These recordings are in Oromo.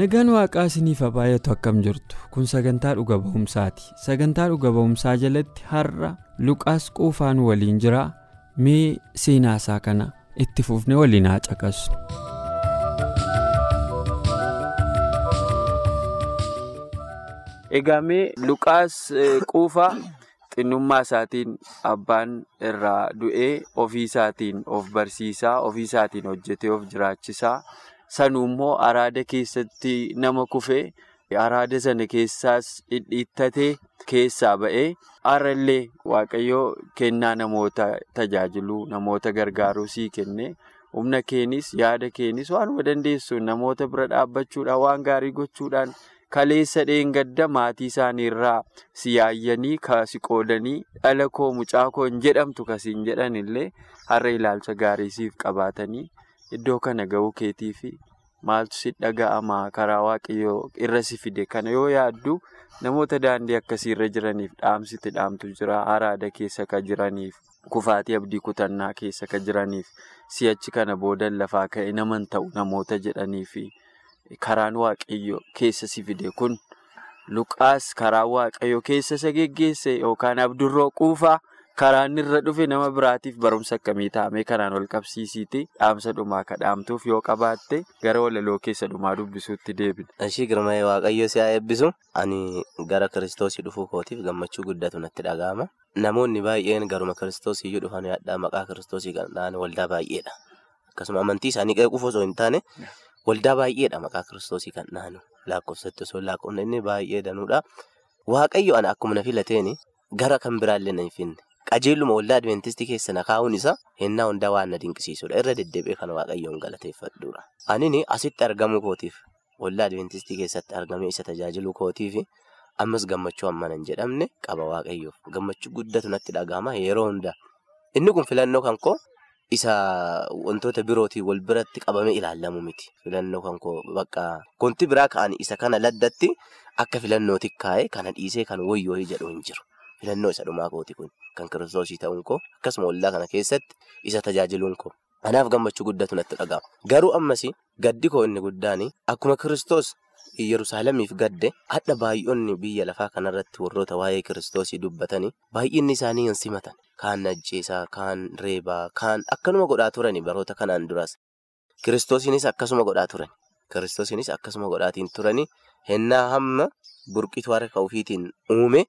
Nagaan waaqaa isiniif baay'atu akkam jirtu kun sagantaa dhuga ba'umsaati sagantaa dhuga ba'umsaa jalatti har'a luqaas quufaan waliin jira mee seenaasaa kana itti fufnee waliin haa caqasnu. Egaa mee luqaas quufaa xinnummaa isaatiin abbaan irraa du'ee ofii isaatiin of barsiisaa ofii isaatiin hojjetee of jiraachisaa. Sanuu immoo araada keessatti nama kufee araada sana keessaas dhidhiittatee keessaa ba'ee har'a illee waaqayyoo kennaa namoota tajaajiluu namoota gargaaruu sii kennee humna keenis yaada keenis waanuma dandeessuun namoota bira dhaabbachuudhaan waan gaarii gochuudhaan kaleessa dheengadda maatii isaanii irraa si yaayyanii kasi qoodanii dhala koo mucaa koo hin jedhamtu kasiin jedhan illee har'a ilaalcha gaarii siif qabaatanii. Iddoo kana ga'uu keetii fi maaltu si dhaga'ama karaa waaqayyoo irra si fide. Kana yoo yaaddu namoota daandii akkasii irra jiraniif dhaamsiti dhaamtu jira. Araada keessa kan jiraniif kufaatii abdii kutannaa keessa kan jiraniif si'achi kana boodan lafaa ka'e naman ta'u namoota jedhanii fi karaan waaqayyoo keessa si fide. Kun luqaas karaa waaqayyoo keessa isa geggeesse yookaan abdurroo quufaa. Karaan irra dhufe nama biraatiif barumsa akkamii taa'amee kanaan wal qabsiisiiti dhaamsa dhumaa ka dhaamtuuf yoo qabaatte gara walaloo keessa dhumaa dubbisuutti deebina. Ishii girmaa'ee waaqayyo si haa eebbisu ani gara kiristoosii dhufuu kootiif gammachuu guddatu natti dhaga'ama. Namoonni baay'een garuma kiristoosii iyyuu dhufan yaaddaa maqaa kiristoosii kan ta'an waldaa baay'eedha. Akkasuma amantii isaanii qeequuf osoo hin taane waldaa baay'eedha maqaa kiristoosii kan ta'an lakkoofsatti osoo lakkoofne inni baay'ee danuudha. Waaqayyo ana akkuma na filateen gara kan biraallee na hin finne. Qajeeluma waldaa adventistii keessa na kaa'uun isaa hennaa hundaa waan na dinqisiisudha irra deddeebi'ee kan waaqayyoon galateeffadhuudha. Anini asitti argamuu kootiif waldaa adventistii keessatti argamee isa tajaajiluu kootiif ammas gammachuu hammana hin jedhamne qaba waaqayyoof gammachuu guddatu natti dhaga'ama yeroo hundaa. Inni kun filannoo kan koo isa wantoota birootiin wal biratti qabamee ilaalamu miti filannoo kan koo bakka konti biraa ka'anii isa kana laddatti akka filannootti kaa'ee kana dhiisee kan wayyoo jedhu hin jiru. Filannoo isa dhumaa kooti kun kan kiristoosii ta'uun koo akkasuma waldaa kana keessatti isa tajaajiluun koo anaaf gammachuu guddatu natti dhaga'ama. Garuu ammas gaddi koo inni guddaan akkuma kiristoos Yerusaalemiif gadde hadha baay'oonni biyya lafaa kanarratti warroota waa'ee kiristoosii dubbatanii baay'inni isaanii hin simatan. Kaan ajjeesaa, kaan reebaa, kaan akkanuma godhaa turani baroota kanaan duras. Kiristoosiinis akkasuma godhaa turani. Kiristoosiinis akkasuma godhaatiin turani. Hennaa hamma burqituu harka ofiitiin uume.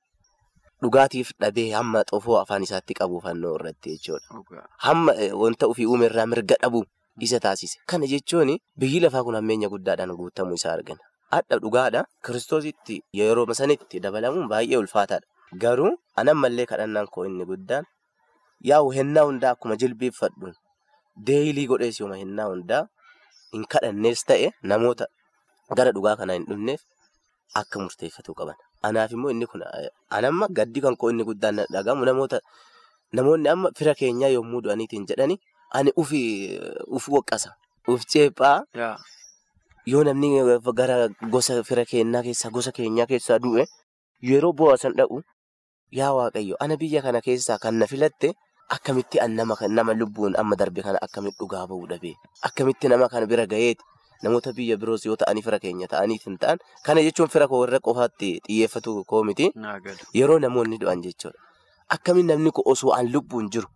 Dhugaatiif dhabee hamma xofoo afaan isaatti qabu fannoo irratti jechuudha. Hamma wanta ofii uume irraa mirga dhabu isa taasise. Kana jechuun biyyi lafaa kun hammeenya guddaadhaan guutamuu isaa argina. Hadha dhugaadha. Kiristoositti yeroo sanitti dabalamuun baay'ee ulfaataadha. Garuu anammallee kadhannaan koo inni guddaan yaa'u hennaa hundaa akkuma jilbeeffadhu deeyilii godhees yooma hennaa hundaa hin kadhannees ta'e namoota gara dhugaa kanaa hin dhufneef akka murteeffatu qaban. Anaaf immoo inni kun anamma gaddi kan koo inni guddaan dhagahamu namoota namoonni amma fira keenyaa yommuu du'aniitiin jedhani ani ufi uf waqqasa uf ceephaa yoo namni gara gosa fira keenyaa keessaa gosa keenyaa keessaa du'e yeroo boo'asan dha'u yaa waaqayyo ana biyya kana keessaa kan na filatte akkamitti nama lubbuun amma darbe kana akkamitti dhugaa ba'uu dhabee akkamitti nama kana bira ga'eeti. Namoota biyya biroos yoo ta'anii fira keenya ta'aniif hin ta'an kana jechuun fira koo warra qofaatti xiyyeeffatu koo miti yeroo namoonni du'an jechuudha. Akkamiin namni kun osoo aan lubbuun jiru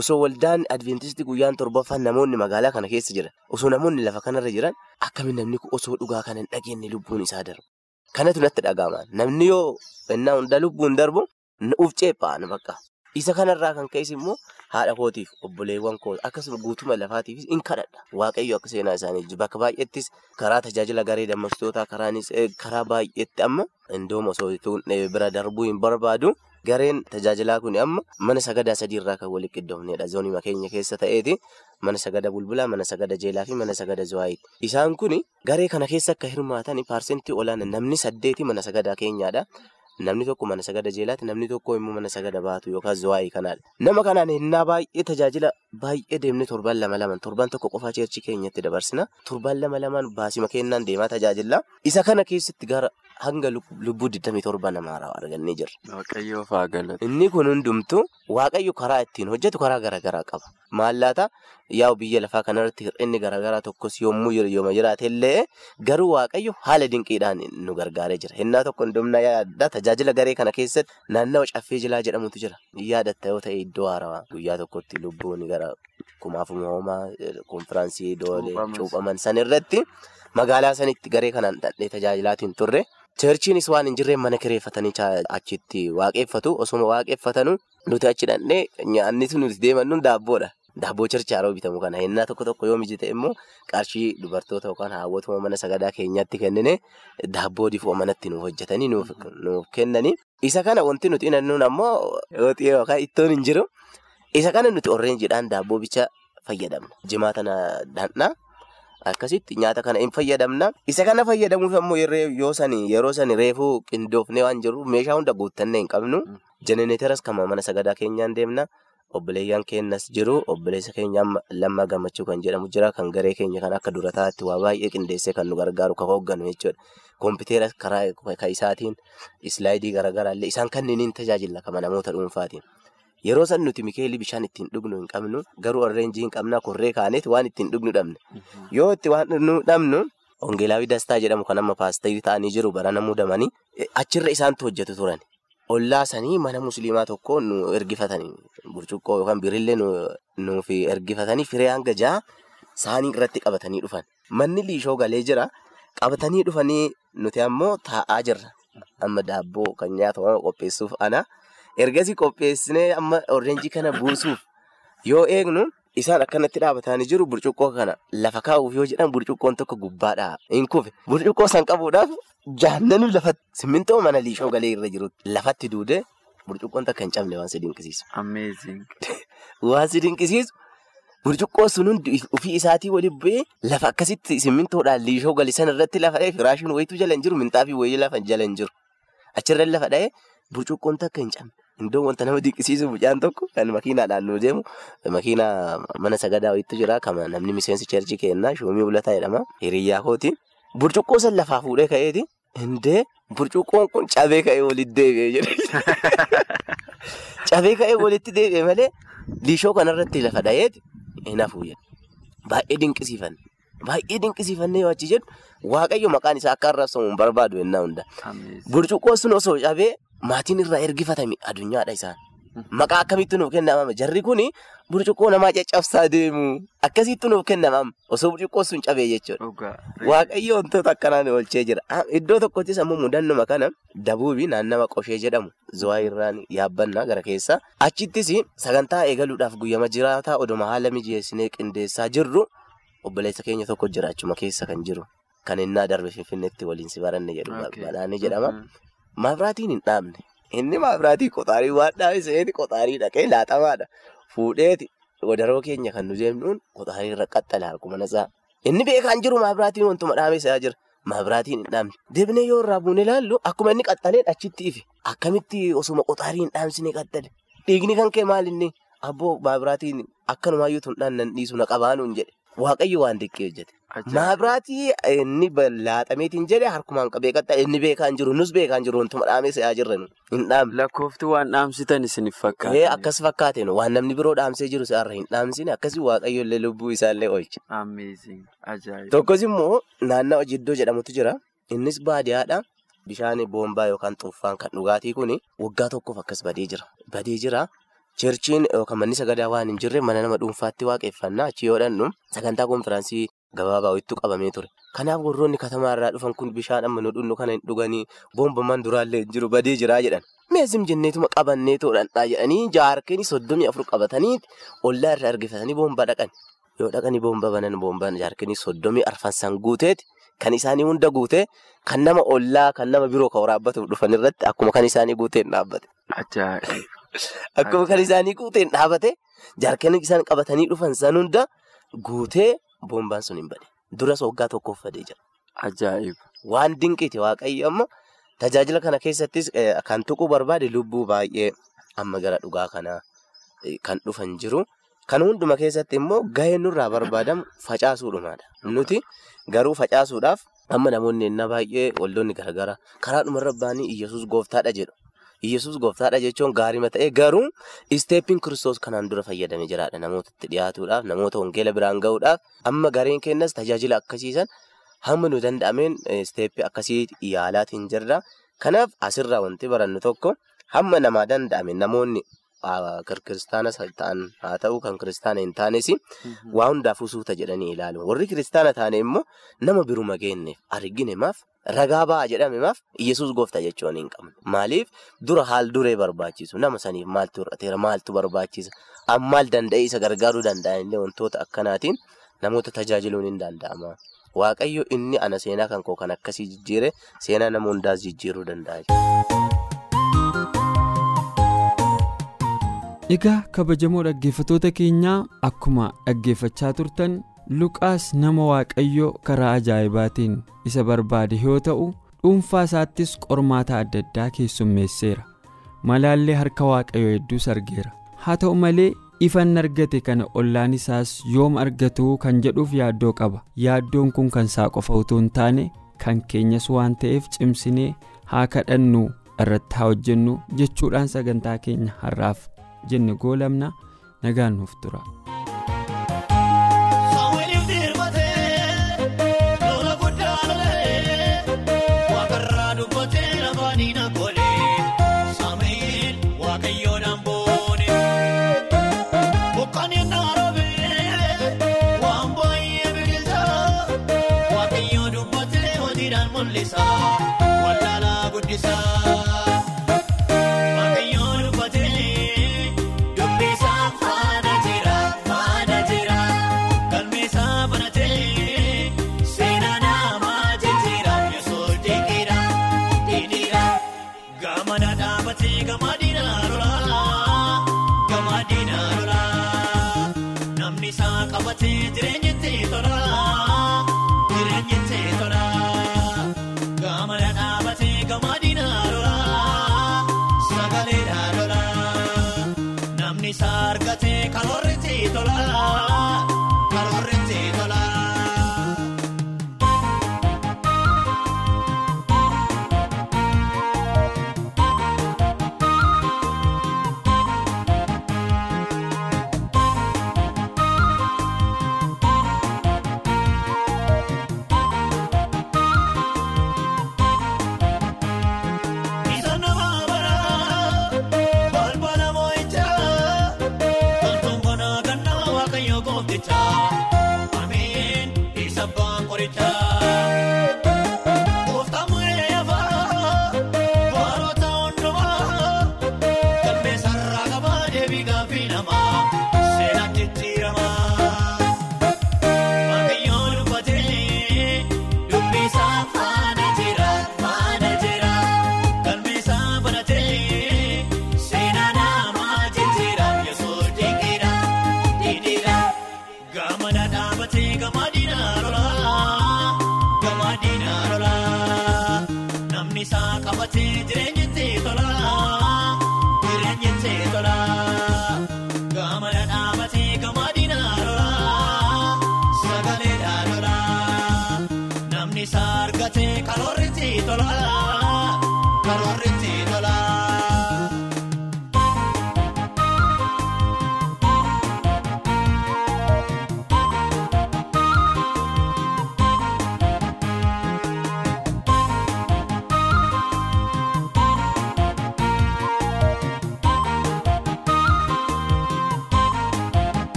osoo waldaan adventistii guyyaan torbaffaan namoonni magaalaa kana keessa jiran osoo namoonni lafa kanarra jiran akkamiin namni kun osoo dhugaa kana hin dhageenye lubbuun isaa darbu. Kanatu natti dhaga'ama namni yoo ennaa hundaa lubbuun darbu uf ceephaan bakka. Isa kanarraa kan ka'es immoo haadha kootiif obboleewwan koo akkasuma guutuma lafaatiifis in kadhadha. Waaqayyo akka seenaa isaanii bakka baay'eettis karaa tajaajila garee dammaqsitootaa karaanis karaa baay'eetti amma indooma osoo bira darbuu hin barbaadu gareen tajaajilaa kun amma mana sagadaa sadiirraa kan walitti qindoofnedha. Zoonii keenya keessa ta'eeti mana sagada bulbulaa, mana sagada jeelaa fi mana sagada zuwaayiti. Isaan kun garee kana keessa akka hirmaatan paarsentii olaanaa namni saddeeti mana sagadaa keenyaadha. Namni tokko mana sagada jeelaati, namni tokko immoo mana sagada baatu yookaan zuwaayii kanaadha. Nama kanaan hinnaa baay'ee tajaajila baay'ee deemnee torban lama lamaan torban tokko qofaa cheerchii keenyatti dabarsina. Torban lama lamaan baasima kennaan deemaa tajaajila. Isa kana keessatti gara hanga lubbuu 27 namaa argannee jirra. Waaqayyoo fa'aa galata. Inni kun hundumtu waaqayyo karaa ittiin hojjetu karaa garaagaraa qaba. Maallaata yaa'u biyya lafaa kanarratti hir'inni garaagaraa tokkos yommuu yooma jiraate illee garuu waaqayyo haala dinqiidhaan nu gargaaree jira. Hinnaa tokko hundumna yaadda tajaajila garee kana keessatti naannawa caffee jilaa jedhamutu jira. Yaadatta yoo ta'e iddoo haarawaa guyyaa tokkotti lubbuun gara kumaafuma hoomaa konfiraansii doolee cuuphaman san irratti magaalaa sanitti garee kanaan dhandhee tajaajilaatiin turre. Cheerchiinis waan hin jirreen mana kireeffatanii achitti waaqeffatu. Osuma waaqeffatanu nuti achi dhandhee nyaanni nuti deemannu daabboodha. Daabboo cherchi haroo bitamu kana hinnaa tokko tokko yoo mijite immoo qarshii dubartoota yookaan haawwatuma mana sagadaa keenyatti kennine daabboo difuu manatti nuuf hojjetanii nuuf kennanii. Isa kana wanti nuti nannuun ammoo yookaan ittoon hin jiru. Isa kana nuti orreenjiidhaan daabboo bicha fayyadamna. Jimaa tana dhandhaa. Akkasitti nyaata kana hin fayyadamna. Isa kana fayyadamuuf ammoo yoo sani yeroo sani reefuu qindoofnee waan jirruuf meeshaa hunda guuttannee hin qabnu. Jenereeteras kan mana sagadaa keenyaan deemna. Obboleeyyan keenyas jiru. Obboleessa keenya lammaa gammachuu kan jedhamu jira. Kan garee keenya kan akka dura taa'atti waa baay'ee qindeessee kan nu gargaaru kan hoogganu jechuudha. Kompiitera karaa isaatiin islaayidii garaagaraa illee isaan kanneen tajaajila kan namoota dhuunfaatiin. Yeroo san nuti mikeelii bishaan ittiin dhugnu hin qabnu garuu orreenjii hin qabna korree kaaneeti waan ittiin dhugnu dhabne. Yoo itti waan nu dhabnu hongeelaawii dastaa jedhamu kan amma paasterii ta'anii jiru barana muudamanii achirra isaantu hojjetu turan. Ollaa sanii mana musliimaa tokko nu ergifatanii burcuqqoo yookaan birillee nuuf ergifatanii firee hanga jaha saanii irratti qabatanii dhufan. Manni liishoo galee jira. Qabatanii dhufanii nuti ammoo taa'aa jirra. Amma daabboo kan nyaatamu qopheessuuf ana. Ergasii qopheessinee amma orreenjii kana buusuuf yoo eegnu isaan akkanatti dhaabatanii jiru burcuqqoo kana lafa kaa'uuf yoo jedhan burcuqqoon tokko gubbaadhaa hin kufe. Burcuqqoo san qabuudhaaf jaannanu lafatti simmintoo mana liishoo galee irra jirutti lafatti duudee burcuqqoon takka hin cabne waan si dinqisiisu. Waan si dinqisiisu burcuqqoo sun hundi ofii isaatii waliin bu'ee lafa akkasitti simmintoodhaan liishoo gali sana irratti lafa dha'ee firaashiin wayituu jala hin jiru minxaafii wayii lafa jala hin jiru. Achirra lafa dha'ee burcuqqoon takka hin cabne. Iddoo wanta nama dinqisiisu mucaan tokko kan makiinaadhaan nu deemu makiinaa mana sagadaa wayiitu jira kan namni miseensi cheerchii kennaa shuumii ulataa jedhama hiriyyaa kooti. Burcuqqoo san lafaa fuudhee ka'eeti. Indee burcuqqoon kun cabee ka'ee walitti deebi'ee jedhe. Cabee ka'ee walitti deebi'e malee liishoo kanarratti lafa dha'eeti hin hafu jedhe. Baay'ee dinqisiifanne. Baay'ee dinqisiifannee yoo achi jedhu waaqayyo maqaan isaa akka arrabsamu hin barbaadu yennaa hunda. Burcuqqoon sun osoo cabee maatiin irraa ergifatame addunyaadha isaan. Maqaa akkamitti nuuf kennamama? Jarri kuni burcuqqoo namaa caccabsaa deemu. Akkasitti nuuf kennamama. Osoo burcuqqoo sun cabee jechuudha. Waaqayyo wantoota akkanaan oolchee jira. Iddoo tokkottis ammoo mudannuma kana dabuubii naannama qoshee jedhamu zuwaa irraan yaabbannaa gara keessa. Achittis sagantaa eegaluudhaaf guyyama jiraataa oduma haala mijeessinee qindeessaa jirru obboleessa keenya tokko jira achuma keessa kan jiru. Kan innaa darbe finfinneetti waliin si baranne jedhu jedhama. Maabiraatiin hin dhaabne. Inni maabiraatii qoxaarii waan dhaabe seeti qoxaarii dhaqee laatamaadha. Fuudheeti wadaroo keenya kan nu deemnuun qoxaarii irra qaxxale harkuma nasaa. Inni beekaan jiru maabiraatiin wantuma dhaabee isaa jira. Maabiraatiin hin dhaabne. Deebinee yoo irraa buune ilaallu akkuma inni qaxxaleen achitti ife. Akkamitti osuma qoxaarii hin dhaamsine qaxxale. Dhiigni kan kee maal inni abboo maabiraatiin akkanumaayyuu tun dhaan dhiisu na qabaanuun jedhe. Waaqayyo waan diqqee hojjete. Maabiraatii inni laaxameetiin jedhe harkumaan qabee qaxxale inni beekaan jiru nus beekaan jiru wantuma dhaamee si'aa jirra hin dhaamne. Lakkoofti waan dhaamsitan isiniif fakkaata. Ee akkas fakkaateen waan namni biroo dhaamsee jiru si'aarra hin dhaamsine akkasii waaqayyo illee lubbuu isaallee oolche. Amazing. Ajaa'iba. Tokkos immoo naannawa jiddoo jedhamutu jira. Innis baadiyyaadha. Bishaan boombaa yookaan xuuffaan kan dhugaatii kun waggaa tokkoof akkas badee jira. Cheerchiin yookaan manni sagadaa waan hin jirre mana nama dhuunfaatti waaqeffannaa achi yoo dhannu sagantaa konfiraansii gabaabaa wayittuu qabamee ture. Kanaaf warroonni katamaa irraa dhufan kun bishaan amma nu dhugnu kana hin dhuganii boombaman duraallee hin jiru badee jiraa jedhan. Meesim jenneetuma qabannee toodhandhaa jedhanii jaarkanii soddomii afur qabatanii ollaa irraa ergifatanii boombaa dhaqan. Yoo dhaqanii boomba banan boombaan jaarkanii soddomii arfansan guuteeti kan isaanii hunda guutee kan nama ollaa kan nama biroo kan waraabbatuuf dhufan irratti akkuma kan isaanii guuteen dhaabbate. Akkuma kan isaanii guuteen dhaabate jaarkanii isaan qabatanii dhufan san hunda guutee boombaan sun hin bade. Duras waggaa tokkoof fadee jira. Ajaa'iba! Waan dinqiiti waaqayyo amma tajaajila kana keessattis kan tuquu barbaade lubbuu baay'ee amma gara dhugaa kanaa kan dhufan jiru. Kan hunduma keessatti immoo gaheen nurraa barbaadamu facaasuudhumaadha. Nuti garuu facaasuudhaaf amma namoonni baay'ee waldoonni garaagaraa karaa dhumarra ba'anii Iyyasuus gooftaadha jedhu. Iyyasuus gooftaadha jechuun gaariima ta'ee garuu isteeppiin kiristoos kanaan dura fayyadamee jiraadha. Namootatti dhiyaatuudhaaf, namoota wangeela biraan gahuudhaaf amma gareen kennas tajaajila akkasiisan hamma nu danda'ameen isteeppii akkasii yaalaatiin jirra. Kanaaf asirraa wanti barannu tokko hamma namaa danda'ame namoonni kiristaanas ta'an haa ta'u kan kiristaana hin taanes waa hundaafuu suuta jedhanii ilaalu. Warri kiristaana taane immoo nama biruma geenyeef argine maaf ragaa ba'aa jedhame maaf Iyyasuus gooftaa jechuun hin qabne. Maaliif dura haal duree barbaachisu nama saniif maaltu hir'ateera maaltu barbaachisa ammaal danda'ee isa gargaaruu danda'an illee wantoota akkanaatiin namoota tajaajiluun hin danda'ama. Waaqayyo inni ana seenaa kan koo kan akkasii jijjiire seenaa nama hundaas jijjiiruu danda'a. Egaa kabajamoo dhaggeeffatoota keenyaa akkuma dhaggeeffachaa turtan Luqaas nama Waaqayyoo karaa ajaa'ibaatiin isa barbaade yoo ta'u dhuunfaa isaattis qormaata adda addaa keessummeesseera. Malaallee harka Waaqayyoo hedduus argeera. Haa ta'u malee ifan argate kana ollaan isaas yoom argatu kan jedhuuf yaaddoo qaba. Yaaddoon kun kan isaa qofa utuu hin taane kan keenyas waan ta'eef cimsinee haa kadhannu irratti haa hojjennu jechuudhaan sagantaa keenya har'aaf jenne goolamna nagaan nuuf tura. Wallaalaa guddisaa Música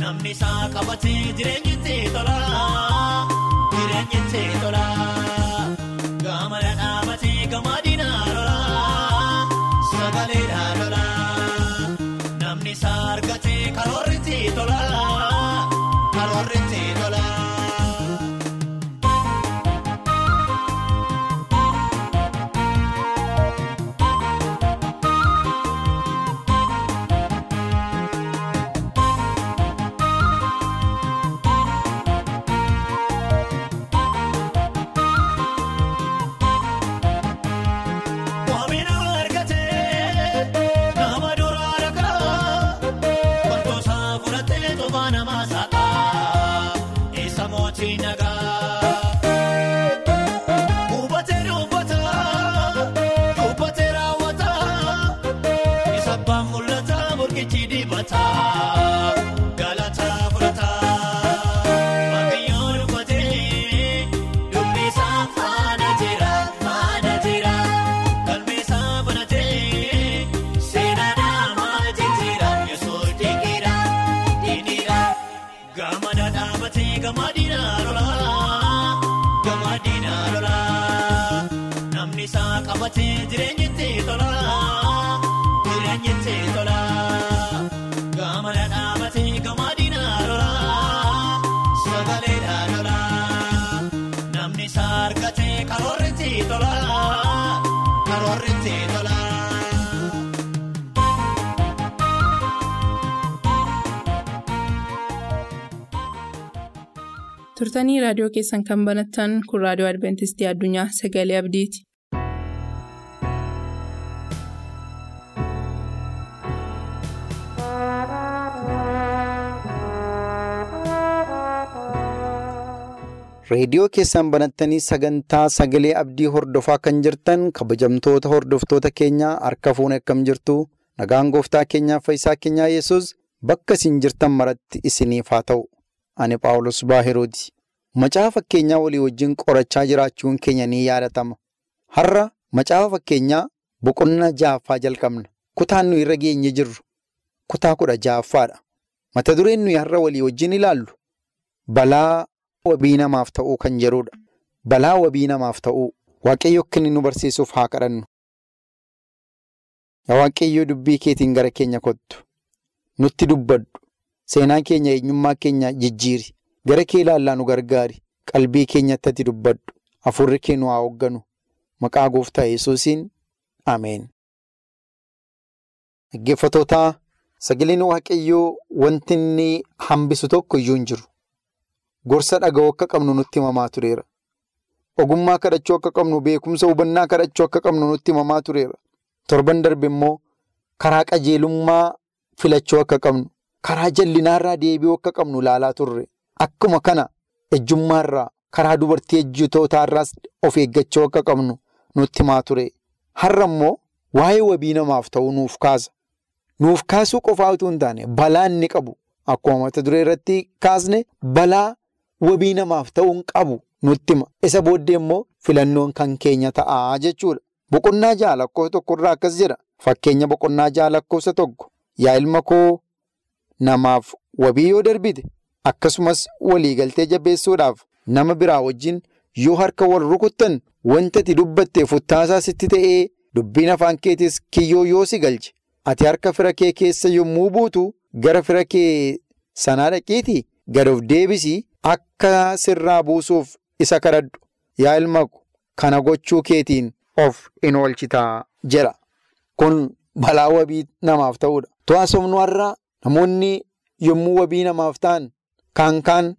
Nama isaa qabatee jireenya itti tola. Fudhatee tofaa nama saaxaa isa mootii nagaa. Turtanii raadiyoo keessan kan banattan kun raadiyoo adventistii addunyaa sagalee abdiiti. reediyoo keessan banattanii sagantaa sagalee abdii hordofaa kan jirtan kabajamtoota hordoftoota keenyaa harka fuune akkam jirtu nagaan gooftaa keenyaa fayyisaa keenyaa yesus bakka isin jirtan maratti isiniif haa ta'u ani phaawulos baahirooti macaafa fakkeenyaa walii wajjin qorachaa jiraachuun keenya ni yaadatama har'a macaafa fakkeenyaa boqonnaa ja'affaa jalqabna kutaan nu irra geenye jirru kutaa kudha ja'affaadha mata dureen nuyi har'a walii wajjin ilaallu balaa wabii namaaf ta'uu kan jedhudha. Balaa wabii namaaf ta'uu waaqayyo akka inni nu barsiisuuf haa kadhannu. Yaa waaqayyoo dubbii keetiin gara keenya kottu. Nutti dubbadhu. Seenaa keenya eenyummaa keenya jijjiiri. Gara kee ilaallaa nu gargaari. Qalbii keenyatti ati dubbadhu. Afurri kee nu haa hoogganu. Maqaa gooftaa Yesuusiin Ameen. Dhaggeeffatootaa sagaleen waaqayyoo wanti inni hambisu tokko iyyuu hin jiru. Gorsa dhaga'uu akka qabnu nutti himamaa tureera. Ogummaa kadhachuu akka qabnu, beekumsa hubannaa kadhachuu akka qabnu nutti himamaa tureera. Torban darbe immoo karaa qajeelummaa filachuu akka qabnu, karaa jallinaarraa deebi'uu akka qabnu ilaalaa turre. Akkuma kana ejjummaarraa, karaa dubartii ejjitootaarraas of eeggachuu akka qabnu nutti himaa ture. Har'a immoo waa'ee wabii namaaf ta'uu nuuf kaasa. Nuuf kaasuu qofaa utuu hin taane balaa inni qabu akkuma mata duree irratti kaasne balaa wabii namaaf ta'uun qabu nutti hima. Isa booddee immoo filannoon kan keenya ta'a jechuudha. Boqonnaa ja'a lakkoofsa tokkorraa akkas jedha. Fakkeenya boqonnaa ja'a lakkoofsa tokko. Yaa ilma koo namaaf wabii yoo darbite akkasumas waliigaltee jabeessuudhaaf nama biraa wajjin yoo harka wal rukuttan wanta ati dubbattee futtaasaa sitti ta'ee dubbiin afaan keetis kiyyoo yoo si galche ati harka fira kee keessa yommuu buutu gara fira kee sanaa dhaqiitii gad of deebisii akka sirraa buusuuf isa kadhadhu yaa ilma ko kana gochuu keetiin of in oolchitaa jedha. Kun balaa wabii namaaf ta'udha. To'aa somnuu har'aa namoonni yommuu wabii namaaf ta'an kaan kaan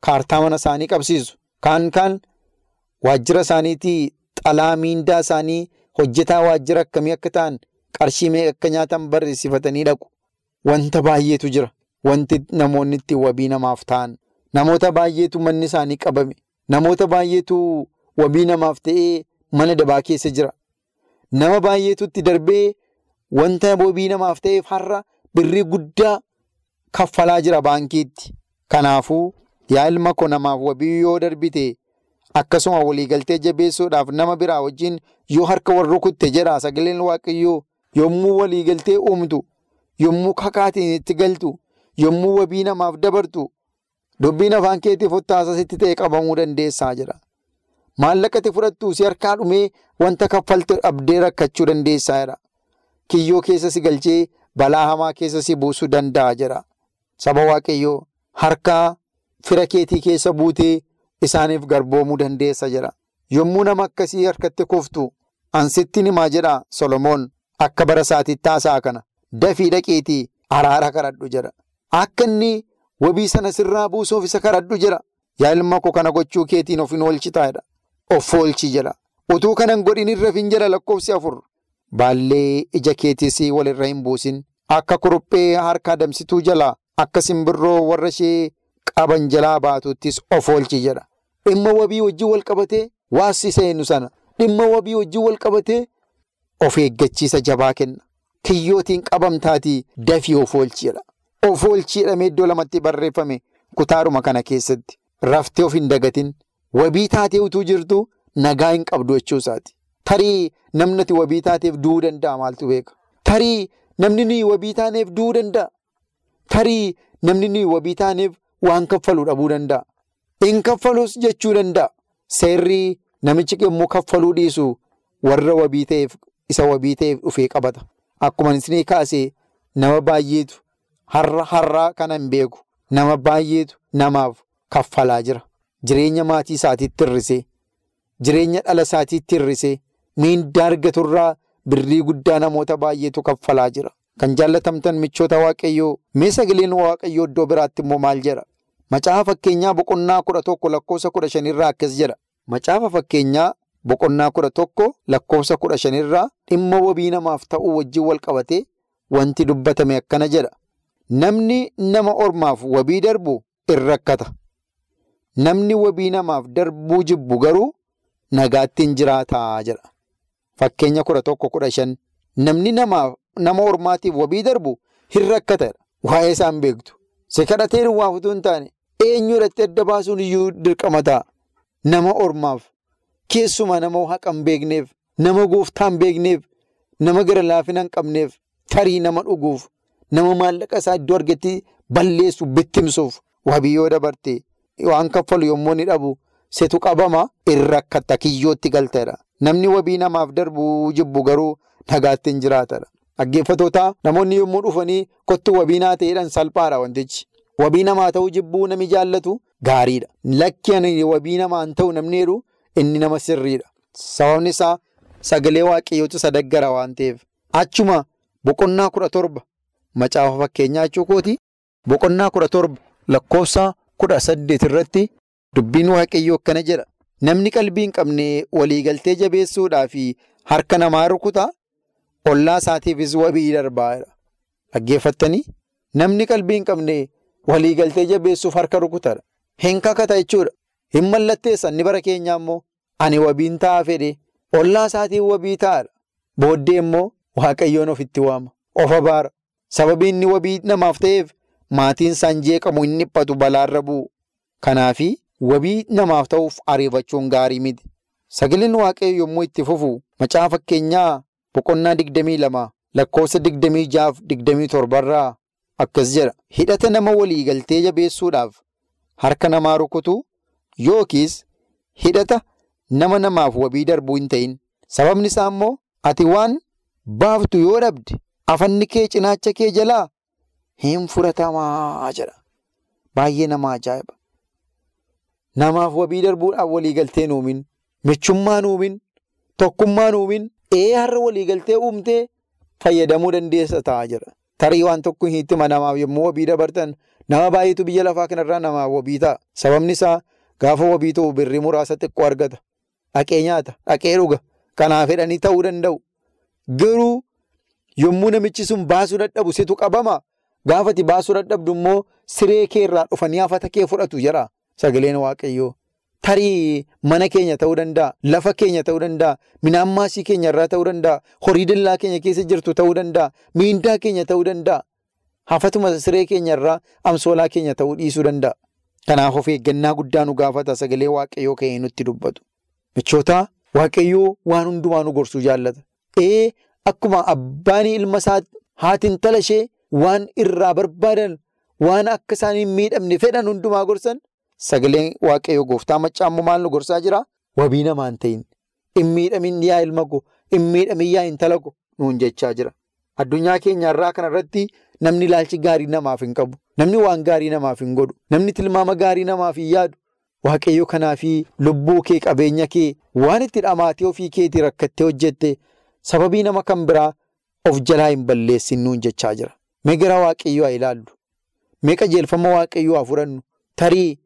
kaartaa mana isaanii qabsiisu. Kaan kaan waajjira isaaniitii xalaa miindaa isaanii hojjetaa waajjira akkamii akka ta'an qarshii meeqa akka nyaatan barreessifatanii dhaqu. Wanta baay'eetu jira. Wanti namoonni itti wabii namaaf ta'an. Namoota baay'eetu manni isaanii qabame. Namoota baay'eetu wabii namaaf ta'ee mana dabaa keessa jira. Nama baay'eetu itti darbee wanta wabii namaaf ta'eef har'a birrii guddaa kaffalaa jira baankiitti. Kanaafuu yaa ilma koo namaaf wabii yoo darbite akkasuma waliigaltee jabeessuudhaaf nama biraa wajjin yoo harka wal rukutte jedha sagaleen waaqayyoo yommuu waliigaltee uumtu yommuu kakaatiin itti galtu yommuu wabii namaaf dabartu Dubbiin afaan keetii fottaasa sitti ta'e qabamuu dandeessaa jira. Maallaqati fudhattuu si harkaa dhumee wanta kaffalte dhabdee rakkachuu dandeessaa jira. Kiyyoo keessa si galchee balaa hamaa keessa si buusuu danda'a jira. Saba Waaqayyoo harkaa fira keetii keessa buutee isaaniif garboomuu dandeessa jira. Yommuu nama akkasii harkatti kuftu ansittiin himaa jedha Solomoon akka bara isaatiitti haasa'a kana dafii dhaqeetii araara kadhadhu jira. Akka inni wabii sana sirraa buusuuf isa kadhadhu jira. Yaa ilma koo kana gochuu keetiin of hin oolchitaa jedha. Of oolchi jira. Utuu kanan godhin irra fin jira lakkoofsi afur. Baallee ija keetiis walirra hin buusin. Akka kuruphee harka adamsituu jalaa akka simbirroo warra ishee qaban jalaa baatuttis of oolchi jedha. Dhimma wabii wajjin wal qabatee waassisa eenyu sana. Dhimma wabii wajjin wal qabatee of eeggachiisa jabaa kenna. Kiyyootiin qabamtaatii dafii of oolchi jedha. Of oolchi jedhamee iddoo lamatti barreeffame kutaadhuma kana keessatti. Raftee of hin dagatin. Wabii taatee utuu jirtu nagaa hin qabdu jechuusaati. Tarii namni ati wabii taateef du'uu danda'a maaltu beeka? Tarii namni nuyi wabii taaneef du'uu danda'a. Tarii namni nuyi wabii taaneef waan kaffaluu dhabuu danda'a. In kaffalus jechuu danda'a. Seerri namichi yommuu kaffaluu dhiisu warra wabii ta'eef isa wabii ta'eef dhufee qabata. Akkuma isinii kaasee nama baay'eetu har'a har'aa kana hin beeku. Nama baay'eetu namaaf kaffalaa jira. Jireenya maatii isaatiitti hir'isee, jireenya dhala isaatiitti hir'isee, miindaa argaturraa birrii guddaa namoota baay'eetu kaffalaa jira. Kan jaallatamtan michoota waaqayyoo mee sagaleen waaqayyoo iddoo biraatti immoo maal jedha? Macaafa fakkeenyaa boqonnaa kudha tokko lakkoofsa kudha shanirraa akkas jedha. Macaafa fakkeenyaa boqonnaa kudha tokko lakkoofsa kudha shanirraa dhimma wabii namaaf ta'uu wajjin wal qabatee wanti dubbatame akkana jedha. Namni nama ormaaf wabii darbu in rakkata. Namni wabii namaaf darbuu jibbu garuu nagaatti hin jiraataa jedha. Fakkeenya kudha tokko kudha shan namni nama ormaatiif wabii darbu hin rakkata. Waa'ee isaan beektu. Si kadhatee duwwaaf utuu hin taane eenyu irratti adda baasuun iyyuu dirqama ta'a. Nama ormaaf keessumaa nama haqa hin beekneef nama gooftaa hin beekneef nama gara laafina hin qabneef tarii nama dhuguuf nama maallaqa isaa iddoo argetti balleessu bittimsuuf wabii yoo dabarte. Waan kaffalu yommuu inni dhabu setu qabama in rakkata kiyyootti galteedha. Namni wabii namaaf darbu jibbu garuu nagaatti hin jiraatadha. Dhaggeeffattoota namoonni yommuu dhufanii kottu wabii naa ta'eedhaan salphaadha wantichi. Wabii namaa ta'uu jibbuu namni jaallatu gaariidha. Lakki ani wabii namaan ta'u namni jedhu inni nama sirriidha. Sababni isaa sagalee waaqayyootu sadaggara waan ta'eef. Achuma boqonnaa kudha torba macaafa fakkeenyaa jechuu kooti. Boqonnaa kudha torba lakkoofsa. kudha saddeet irratti dubbiin waaqayyoo akkana jedha. Namni qalbii hin qabne waliigaltee jabeessuudhaa fi harka namaa rukuta ollaa isaatiifis wabii darbaa. Dhaggeeffattanii namni qalbii hin qabne waliigaltee jabeessuuf harka rukutadha. Hin kakata jechuudha. Hin mallatteessan ni bara keenyaa immoo ani wabiin ta'a fedhe ollaa isaatiin wabii ta'adha. Booddee immoo waaqayyoon ofitti waama. Of abaara. Sababii inni wabii namaaf ta'eef. Maatiin isaan jeeqamu hin dhiphatu balaarra bu'u. Kanaafi wabii namaaf ta'uuf ariifachuun gaarii miti. Sagaleen waaqayyo yommuu itti fufu macaafa fakkeenyaa boqonnaa digdamii lama lakkoofsa digdamii jaaf digdamii torbarraa akkas jedha. Hidhata nama waliigaltee jabeessuudhaaf harka namaa rukutu yookiis hidhata nama namaaf wabii darbuu hin ta'in. Sababni isaa immoo ati waan baaftu yoo dhabde afanni kee cinaacha kee jalaa. Hin furatamaa jedha. Baay'ee nama ajaa'iba. Namaaf wabii darbuudhaaf waliigaltee nuumin, michummaa nuumin, tokkummaa nuumin, ee har'a waliigaltee uumtee fayyadamuu dandeessa ta'a jedha. Tarii waan tokko hin hiitima namaaf yommuu wabii dabartan nama baay'eetu biyya lafaa kanarraa namaaf wabii ta'a. Sababni isaa gaafa wabii ta'u birrii muraasa xiqqoo argata. Dhaqee nyaata, dhaqee dhuga. Kanaaf fedhanii ta'uu danda'u. Garuu yommuu namichi sun baasuu dadhabu situ qabama. Gaafati baasuu dadhabdu immoo siree kee irraa dhufanii hafata kee fudhatu jedha sagaleen waaqayyoo. Tarii mana keenya ta'uu danda'a, lafa keenya ta'uu danda'a, midhaan maasii keenya irraa ta'uu danda'a, horii dallaa keenya keessa jirtu ta'uu danda'a, miindaa keenya ta'uu danda'a. Hafatuma siree keenya irraa amsoolaa keenya ta'uu dhiisuu danda'a. Kanaaf of eeggannaa guddaa nu gaafata sagalee waaqayyoo ka'ee nutti dubbatu. Michoota waaqayyoo waan hundumaa nu gorsuu jaallata. Ee akkuma abbaan ilma isaa haati intala ishee waan irraa barbaadan waan akka isaan hin miidhamne fedhan hundumaa gorsan sagaleen waaqayyoo gooftaa maccaammoo maal nu gorsaa jira wabii namaan ta'in hin miidhamin yaa ilma koo hin miidhamin yaa intala koo nuun jechaa jira. Addunyaa keenya irraa kanarratti namni ilaalchi gaarii namaaf hin qabu. Namni waan gaarii namaaf hin godhu. Namni tilmaama gaarii namaaf hin yaadu. Waaqayyo kanaafi lubbuu kee qabeenya kee waan itti dhamaatee ofii keetii rakkattee hojjette sababii nama kan biraa of jalaa hin balleessin nuun jechaa jira. Mee waaqayyoo haa ilaallu. Mee qajeelfama waaqayyoo haa fudhannu. Tarii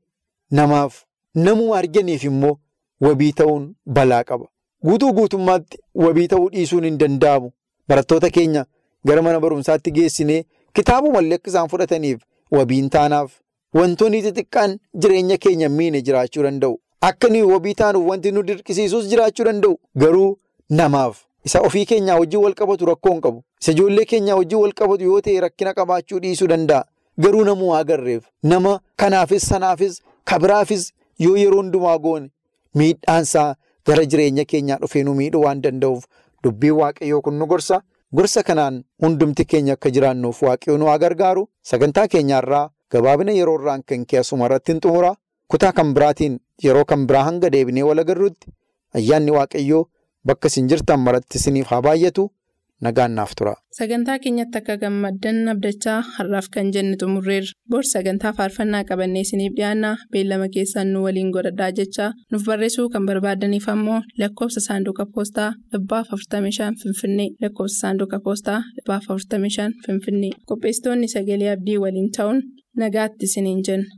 namaaf namuma arganiif immoo wabii ta'uun balaa qaba. Guutuu guutummaatti wabii ta'uu dhiisuun hin danda'amu. Barattoota keenya gara mana barumsaatti geessinee kitaabumallee akka isaan fudhataniif wabiin taanaaf wantoonni xixiqqaan jireenya keenya miine jiraachuu danda'u. Akka nuyi wabii taanuuf wanti nu dirqisiisus jiraachuu danda'u. Garuu namaaf isa ofii keenyaa wajjin wal qabatu rakkoo hin qabu. Isa ijoollee keenyaa wajjin wal qabatu yoo ta'e rakkina qabaachuu dhiisuu danda'a. Garuu namuu agarreef nama kanaafis sanaafis kabiraafis yoo yeroo hundumaa goone miidhaansaa gara jireenya keenyaa dhufee nu miidhuu waan danda'uuf dubbiin waaqayyoo kun nu gorsa. Gorsa kanaan hundumti keenya akka jiraannuuf waaqayyoo nu haa gargaaru. Sagantaa keenyaarraa gabaabina yeroo irraan kan keessuma irratti hin xumura. Kutaa kan biraatiin yeroo kan biraa hanga deebinee wal agarruutti ayyaanni waaqayyoo bakka isin jirtan maratti isiniif haa baay'atu. Nagaan naaf tura. Sagantaa keenyatti akka gammaddan abdachaa har'aaf kan jenne xumurreerra. Bor sagantaa faarfannaa qabannee isiniif dhiyaanna beellama keessaan nu waliin godhadhaa jechaa nuuf barreessuu kan barbaadaniif ammoo lakkoofsa saanduqa poostaa dhibbaaf 45 Finfinnee lakkoofsa saanduqa poostaa dhibbaaf 45 Finfinnee qopheessitoonni sagalee abdii waliin ta'uun nagaatti isiniin jenna.